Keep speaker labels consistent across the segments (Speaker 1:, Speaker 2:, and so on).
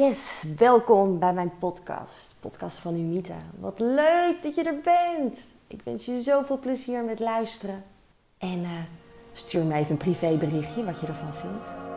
Speaker 1: Yes, welkom bij mijn podcast, podcast van Umita. Wat leuk dat je er bent. Ik wens je zoveel plezier met luisteren. En uh, stuur me even een privéberichtje wat je ervan vindt.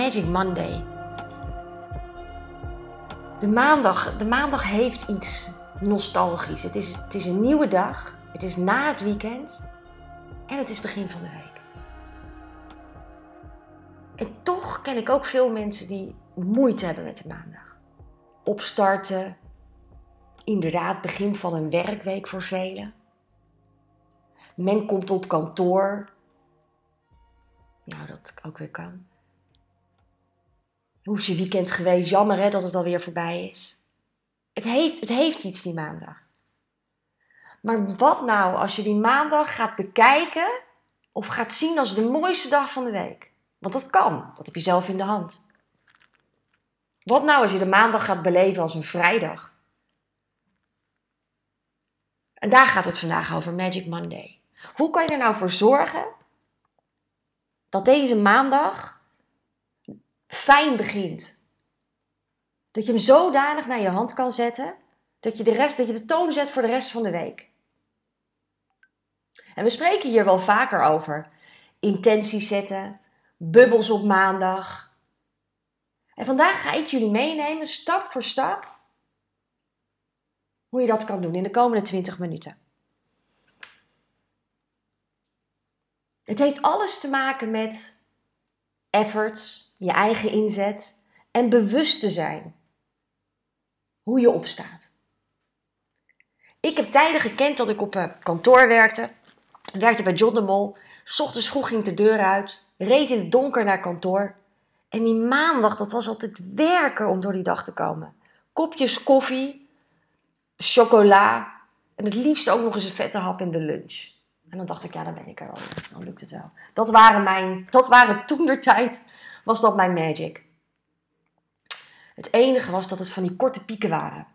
Speaker 1: Magic Monday. De maandag, de maandag heeft iets nostalgisch. Het is, het is een nieuwe dag. Het is na het weekend. En het is begin van de week. En toch ken ik ook veel mensen die moeite hebben met de maandag. Opstarten. Inderdaad, begin van een werkweek voor velen. Men komt op kantoor. Nou, dat ook weer kan. Hoe is je weekend geweest? Jammer hè, dat het alweer voorbij is. Het heeft, het heeft iets die maandag. Maar wat nou als je die maandag gaat bekijken of gaat zien als de mooiste dag van de week? Want dat kan, dat heb je zelf in de hand. Wat nou als je de maandag gaat beleven als een vrijdag? En daar gaat het vandaag over, Magic Monday. Hoe kan je er nou voor zorgen dat deze maandag fijn begint. Dat je hem zodanig naar je hand kan zetten dat je de, rest, dat je de toon zet voor de rest van de week. En we spreken hier wel vaker over. Intenties zetten, bubbels op maandag. En vandaag ga ik jullie meenemen, stap voor stap, hoe je dat kan doen in de komende 20 minuten. Het heeft alles te maken met efforts, je eigen inzet en bewust te zijn hoe je opstaat. Ik heb tijden gekend dat ik op een kantoor werkte. Werkte bij John de Mol. S ochtends vroeg ging de deur uit. Reed in het donker naar kantoor. En die maandag, dat was altijd werken om door die dag te komen. Kopjes koffie, chocola en het liefst ook nog eens een vette hap in de lunch. En dan dacht ik, ja, dan ben ik er al. Dan lukt het wel. Dat waren, mijn, dat waren toen de tijd was dat mijn magic. Het enige was dat het van die korte pieken waren.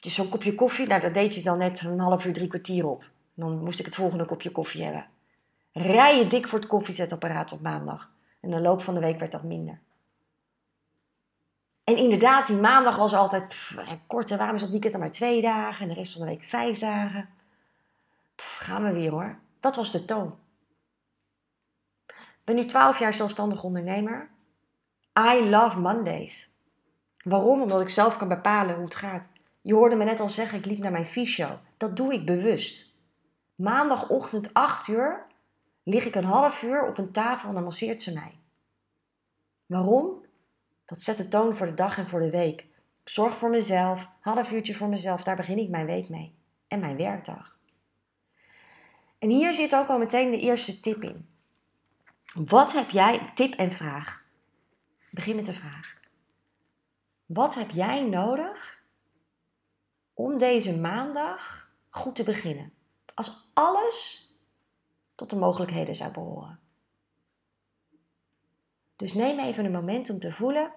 Speaker 1: Dus zo'n kopje koffie, nou, daar deed je dan net een half uur, drie kwartier op. Dan moest ik het volgende kopje koffie hebben. Rijden dik voor het koffiezetapparaat op maandag. En de loop van de week werd dat minder. En inderdaad, die maandag was altijd pff, kort. waarom is dat weekend dan maar twee dagen en de rest van de week vijf dagen? Gaan we weer hoor. Dat was de toon ben nu 12 jaar zelfstandig ondernemer. I love Mondays. Waarom? Omdat ik zelf kan bepalen hoe het gaat. Je hoorde me net al zeggen, ik liep naar mijn fysio. Dat doe ik bewust. Maandagochtend 8 uur lig ik een half uur op een tafel en dan masseert ze mij. Waarom? Dat zet de toon voor de dag en voor de week. Ik zorg voor mezelf, half uurtje voor mezelf, daar begin ik mijn week mee. En mijn werkdag. En hier zit ook al meteen de eerste tip in. Wat heb jij, tip en vraag. Begin met de vraag. Wat heb jij nodig om deze maandag goed te beginnen? Als alles tot de mogelijkheden zou behoren. Dus neem even een moment om te voelen.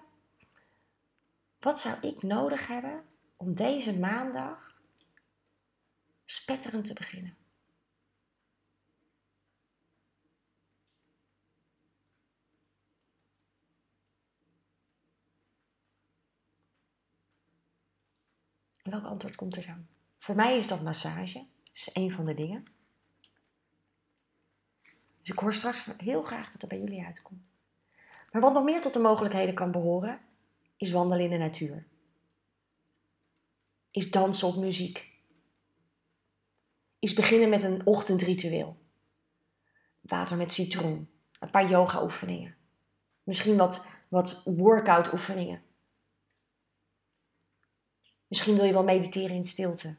Speaker 1: Wat zou ik nodig hebben om deze maandag spetterend te beginnen? Welk antwoord komt er dan? Voor mij is dat massage. Is een van de dingen. Dus ik hoor straks heel graag dat dat bij jullie uitkomt. Maar wat nog meer tot de mogelijkheden kan behoren, is wandelen in de natuur. Is dansen op muziek. Is beginnen met een ochtendritueel. Water met citroen. Een paar yoga oefeningen. Misschien wat, wat workout oefeningen. Misschien wil je wel mediteren in stilte.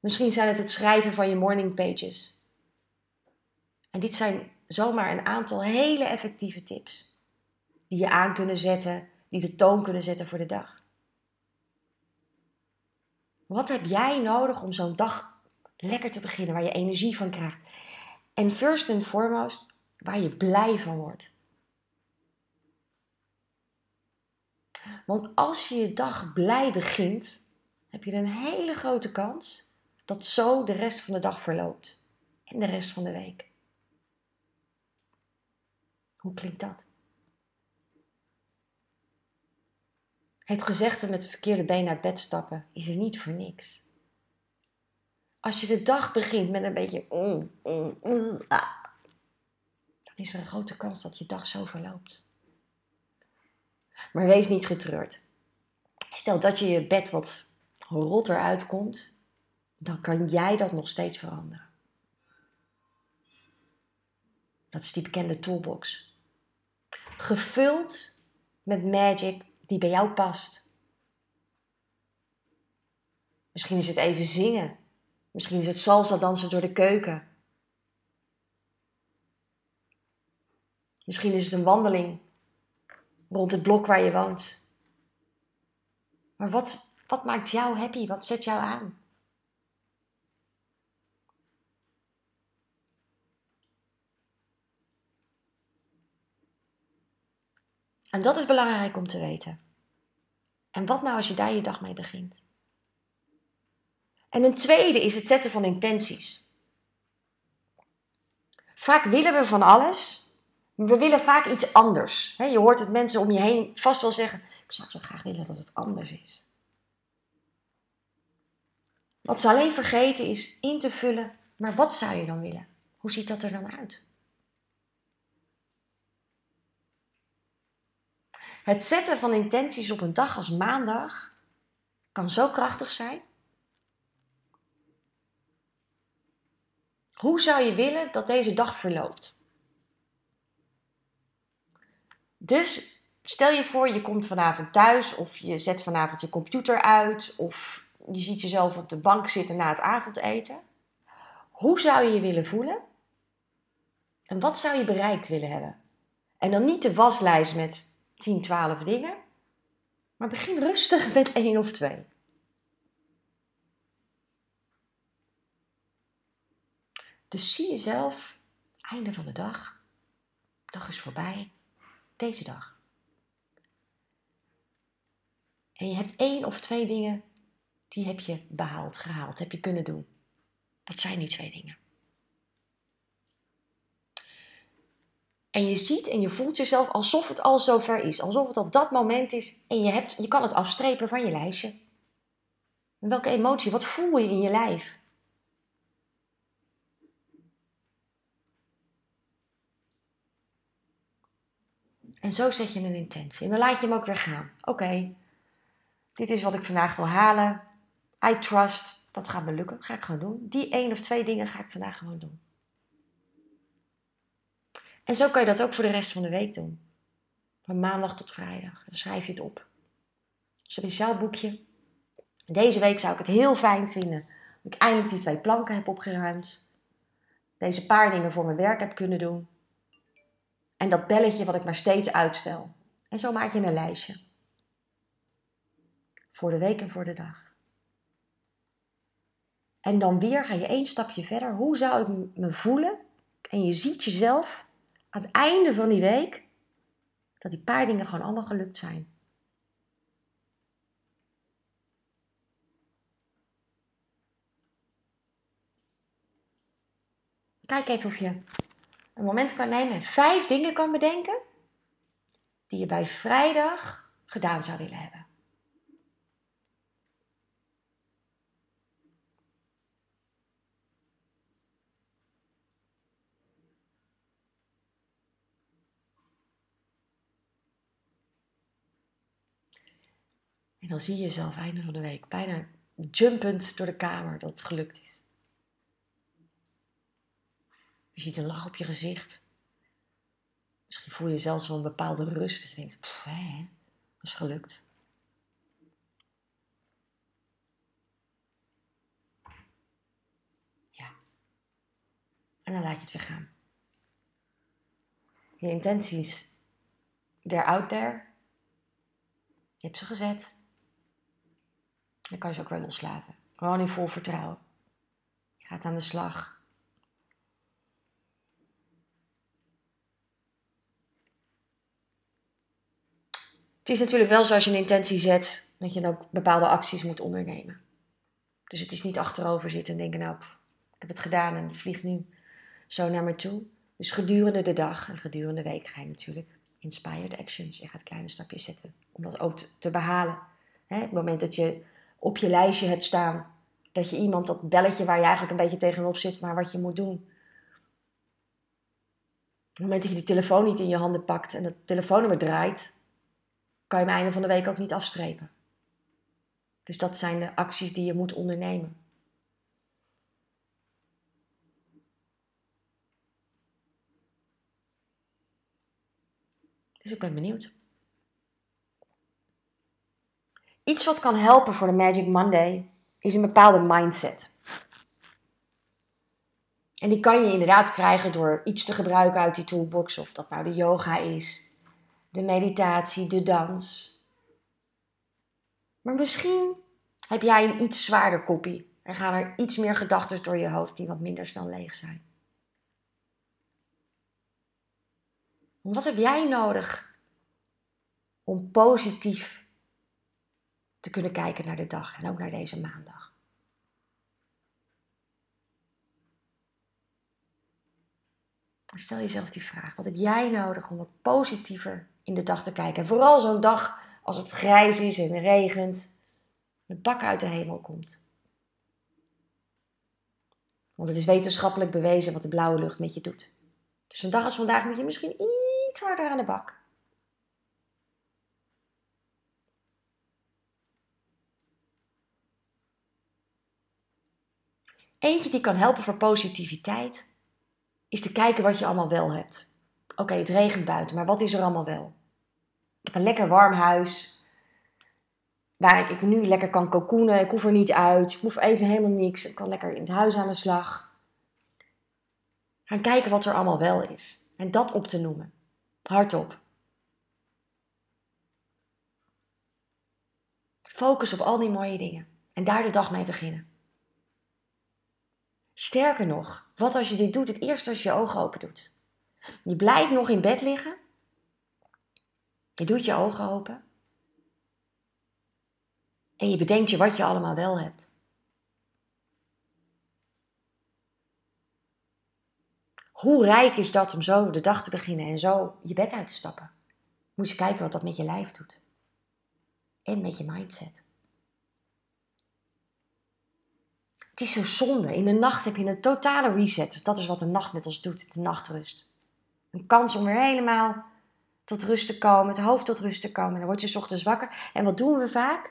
Speaker 1: Misschien zijn het het schrijven van je morning pages. En dit zijn zomaar een aantal hele effectieve tips die je aan kunnen zetten die de toon kunnen zetten voor de dag. Wat heb jij nodig om zo'n dag lekker te beginnen, waar je energie van krijgt? En first and foremost, waar je blij van wordt. Want als je je dag blij begint, heb je een hele grote kans dat zo de rest van de dag verloopt. En de rest van de week. Hoe klinkt dat? Het gezegde met de verkeerde been naar bed stappen is er niet voor niks. Als je de dag begint met een beetje mm, mm, mm, ah, dan is er een grote kans dat je dag zo verloopt. Maar wees niet getreurd. Stel dat je je bed wat rotter uitkomt, dan kan jij dat nog steeds veranderen. Dat is die bekende toolbox. Gevuld met magic die bij jou past. Misschien is het even zingen. Misschien is het salsa dansen door de keuken. Misschien is het een wandeling rond het blok waar je woont. Maar wat, wat maakt jou happy? Wat zet jou aan? En dat is belangrijk om te weten. En wat nou als je daar je dag mee begint? En een tweede is het zetten van intenties. Vaak willen we van alles, we willen vaak iets anders. Je hoort het mensen om je heen vast wel zeggen: Ik zou zo graag willen dat het anders is. Wat ze alleen vergeten is in te vullen, maar wat zou je dan willen? Hoe ziet dat er dan uit? Het zetten van intenties op een dag als maandag kan zo krachtig zijn. Hoe zou je willen dat deze dag verloopt? Dus stel je voor, je komt vanavond thuis of je zet vanavond je computer uit of je ziet jezelf op de bank zitten na het avondeten. Hoe zou je je willen voelen? En wat zou je bereikt willen hebben? En dan niet de waslijst met 10, 12 dingen. Maar begin rustig met één of twee. Dus zie jezelf, einde van de dag, dag is voorbij, deze dag. En je hebt één of twee dingen, die heb je behaald, gehaald, heb je kunnen doen. Wat zijn die twee dingen? En je ziet en je voelt jezelf alsof het al zover is. Alsof het op dat moment is en je, hebt, je kan het afstrepen van je lijstje. welke emotie, wat voel je in je lijf? En zo zet je een intentie. En dan laat je hem ook weer gaan. Oké, dit is wat ik vandaag wil halen. I trust, dat gaat me lukken. Ga ik gewoon doen. Die één of twee dingen ga ik vandaag gewoon doen. En zo kan je dat ook voor de rest van de week doen. Van maandag tot vrijdag. Dan schrijf je het op. Speciaal boekje. Deze week zou ik het heel fijn vinden dat ik eindelijk die twee planken heb opgeruimd. Deze paar dingen voor mijn werk heb kunnen doen. En dat belletje wat ik maar steeds uitstel. En zo maak je een lijstje. Voor de week en voor de dag. En dan weer ga je één stapje verder. Hoe zou ik me voelen? En je ziet jezelf aan het einde van die week, dat die paar dingen gewoon allemaal gelukt zijn. Kijk even of je een moment kan nemen en vijf dingen kan bedenken die je bij vrijdag gedaan zou willen hebben. En dan zie je jezelf einde van de week bijna jumpend door de kamer dat het gelukt is. Je ziet een lach op je gezicht. Misschien voel je zelfs wel een bepaalde rust. Je denkt, pff, hè, dat is gelukt. Ja. En dan laat je het weer gaan. Je intenties, they're out there. Je hebt ze gezet. Dan kan je ze ook weer loslaten. Gewoon in vol vertrouwen. Je gaat aan de slag. Het is natuurlijk wel zo als je een intentie zet, dat je dan ook bepaalde acties moet ondernemen. Dus het is niet achterover zitten en denken, nou, ik heb het gedaan en het vliegt nu zo naar me toe. Dus gedurende de dag en gedurende de week ga je natuurlijk inspired actions. Je gaat kleine stapjes zetten om dat ook te, behalen. Het moment dat je op je lijstje hebt staan dat je iemand dat belletje waar je eigenlijk een beetje tegenop zit, maar wat je moet doen. Op het moment dat je die telefoon niet in je handen pakt en het telefoonnummer draait, kan je hem einde van de week ook niet afstrepen. Dus dat zijn de acties die je moet ondernemen. Dus ik ben benieuwd. Iets wat kan helpen voor de Magic Monday is een bepaalde mindset. En die kan je inderdaad krijgen door iets te gebruiken uit die toolbox. Of dat nou de yoga is, meditatie, de dans. Maar misschien heb jij een iets zwaarder kopie. En gaan er iets meer gedachten door je hoofd die wat minder snel leeg zijn. Wat heb jij nodig om positief te kunnen kijken naar de dag en ook naar deze maandag? stel jezelf die vraag. Wat heb jij nodig om wat positiever in de dag te kijken? En vooral zo'n dag als het grijs is en regent, de bak uit de hemel komt. Want het is wetenschappelijk bewezen wat de blauwe lucht met je doet. Dus een dag als vandaag moet je misschien iets harder aan de bak. Eentje die kan helpen voor positiviteit is te kijken wat je allemaal wel hebt. Oké, het regent buiten, maar wat is er allemaal wel? Ik heb een lekker warm huis. Waar ik nu lekker kan cocoonen. Ik hoef er niet uit. Ik hoef even helemaal niks. Ik kan lekker in het huis aan de slag. Gaan kijken wat er allemaal wel is. En dat op te noemen. Hardop. Focus op al die mooie dingen. En daar de dag mee beginnen. Sterker nog, wat als je dit doet het eerst als je je ogen open doet? Je blijft nog in bed liggen. Je doet je ogen open. En je bedenkt je wat je allemaal wel hebt. Hoe rijk is dat om zo de dag te beginnen en zo je bed uit te stappen? Moet je kijken wat dat met je lijf doet. En met je mindset. Het is zo zonde. In de nacht heb je een totale reset. Dat is wat de nacht met ons doet, de nachtrust. Een kans om weer helemaal tot rust te komen, het hoofd tot rust te komen. Dan word je ochtends wakker. En wat doen we vaak?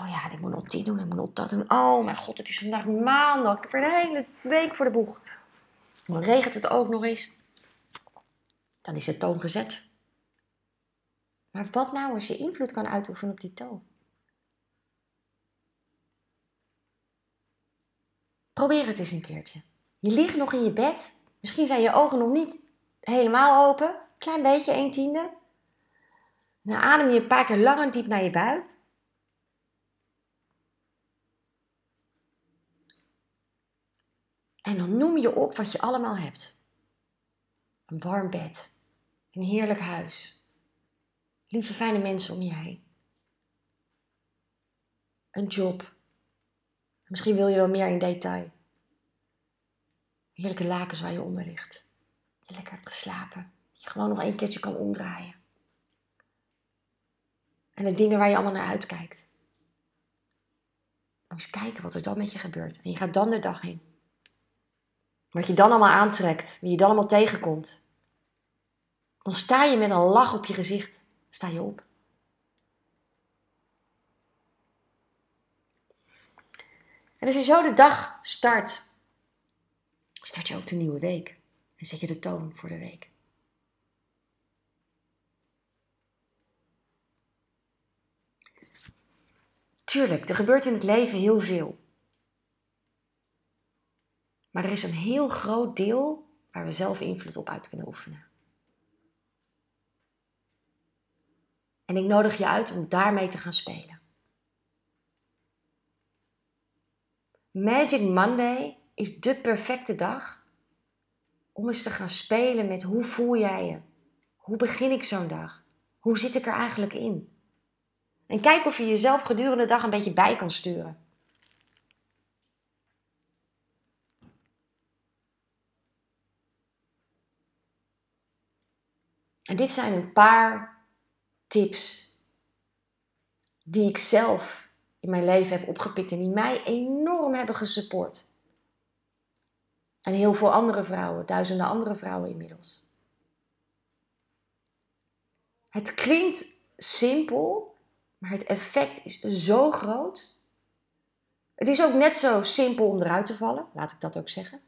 Speaker 1: Oh ja, ik moet nog dit doen, ik moet nog dat doen. Oh mijn god, het is vandaag maandag. Ik heb de hele week voor de boeg. Dan regent het ook nog eens. Dan is de toon gezet. Maar wat nou als je invloed kan uitoefenen op die toon? Probeer het eens een keertje. Je ligt nog in je bed. Misschien zijn je ogen nog niet helemaal open. Klein beetje, een tiende. Dan adem je een paar keer lang en diep naar je buik. En dan noem je op wat je allemaal hebt. Een warm bed. Een heerlijk huis. Lieve fijne mensen om je heen. Een job. Misschien wil je wel meer in detail. Heerlijke lakens waar je onder ligt. Lekker hebt geslapen. Dat je gewoon nog een keertje kan omdraaien. En de dingen waar je allemaal naar uitkijkt. Moet kijken wat er dan met je gebeurt. En je gaat dan de dag in. Wat je dan allemaal aantrekt. Wie je dan allemaal tegenkomt. Dan sta je met een lach op je gezicht. Sta je op. En als je zo de dag start, start je ook de nieuwe week. En zet je de toon voor de week. Tuurlijk, er gebeurt in het leven heel veel. Maar er is een heel groot deel waar we zelf invloed op uit kunnen oefenen. En ik nodig je uit om daarmee te gaan spelen. Magic Monday is de perfecte dag om eens te gaan spelen met hoe voel jij je? Hoe begin ik zo'n dag? Hoe zit ik er eigenlijk in? En kijk of je jezelf gedurende de dag een beetje bij kan sturen. En dit zijn een paar tips die ik zelf in mijn leven heb opgepikt en die mij enorm hebben gesupport. En heel veel andere vrouwen, duizenden andere vrouwen inmiddels. Het klinkt simpel, maar het effect is zo groot. Het is ook net zo simpel om eruit te vallen, laat ik dat ook zeggen.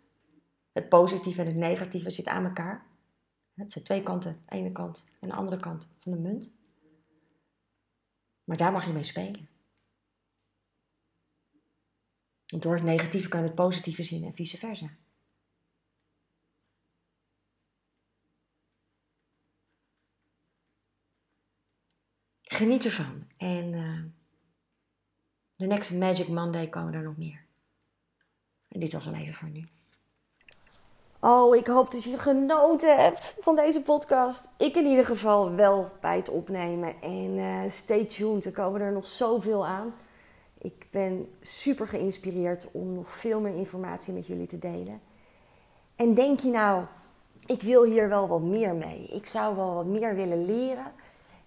Speaker 1: Het positieve en het negatieve zitten aan elkaar. Het zijn twee kanten, de ene kant en de andere kant van de munt. Maar daar mag je mee spelen. door het negatieve kan je het positieve zien en vice versa. Geniet ervan. En uh, de next Magic Monday komen er nog meer. En dit was al even voor nu. Oh, ik hoop dat je genoten hebt van deze podcast. Ik in ieder geval wel bij het opnemen. En uh, stay tuned, er komen er nog zoveel aan. Ik ben super geïnspireerd om nog veel meer informatie met jullie te delen. En denk je nou, ik wil hier wel wat meer mee. Ik zou wel wat meer willen leren.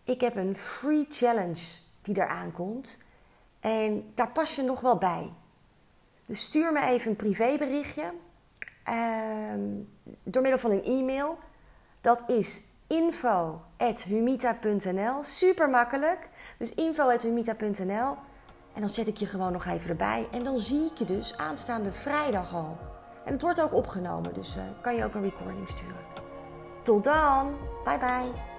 Speaker 1: Ik heb een free challenge die eraan komt. En daar pas je nog wel bij. Dus stuur me even een privéberichtje Ehm, door middel van een e-mail. Dat is info.humita.nl. Super makkelijk. Dus info.humita.nl. En dan zet ik je gewoon nog even erbij. En dan zie ik je dus aanstaande vrijdag al. En het wordt ook opgenomen, dus uh, kan je ook een recording sturen. Tot dan. Bye bye.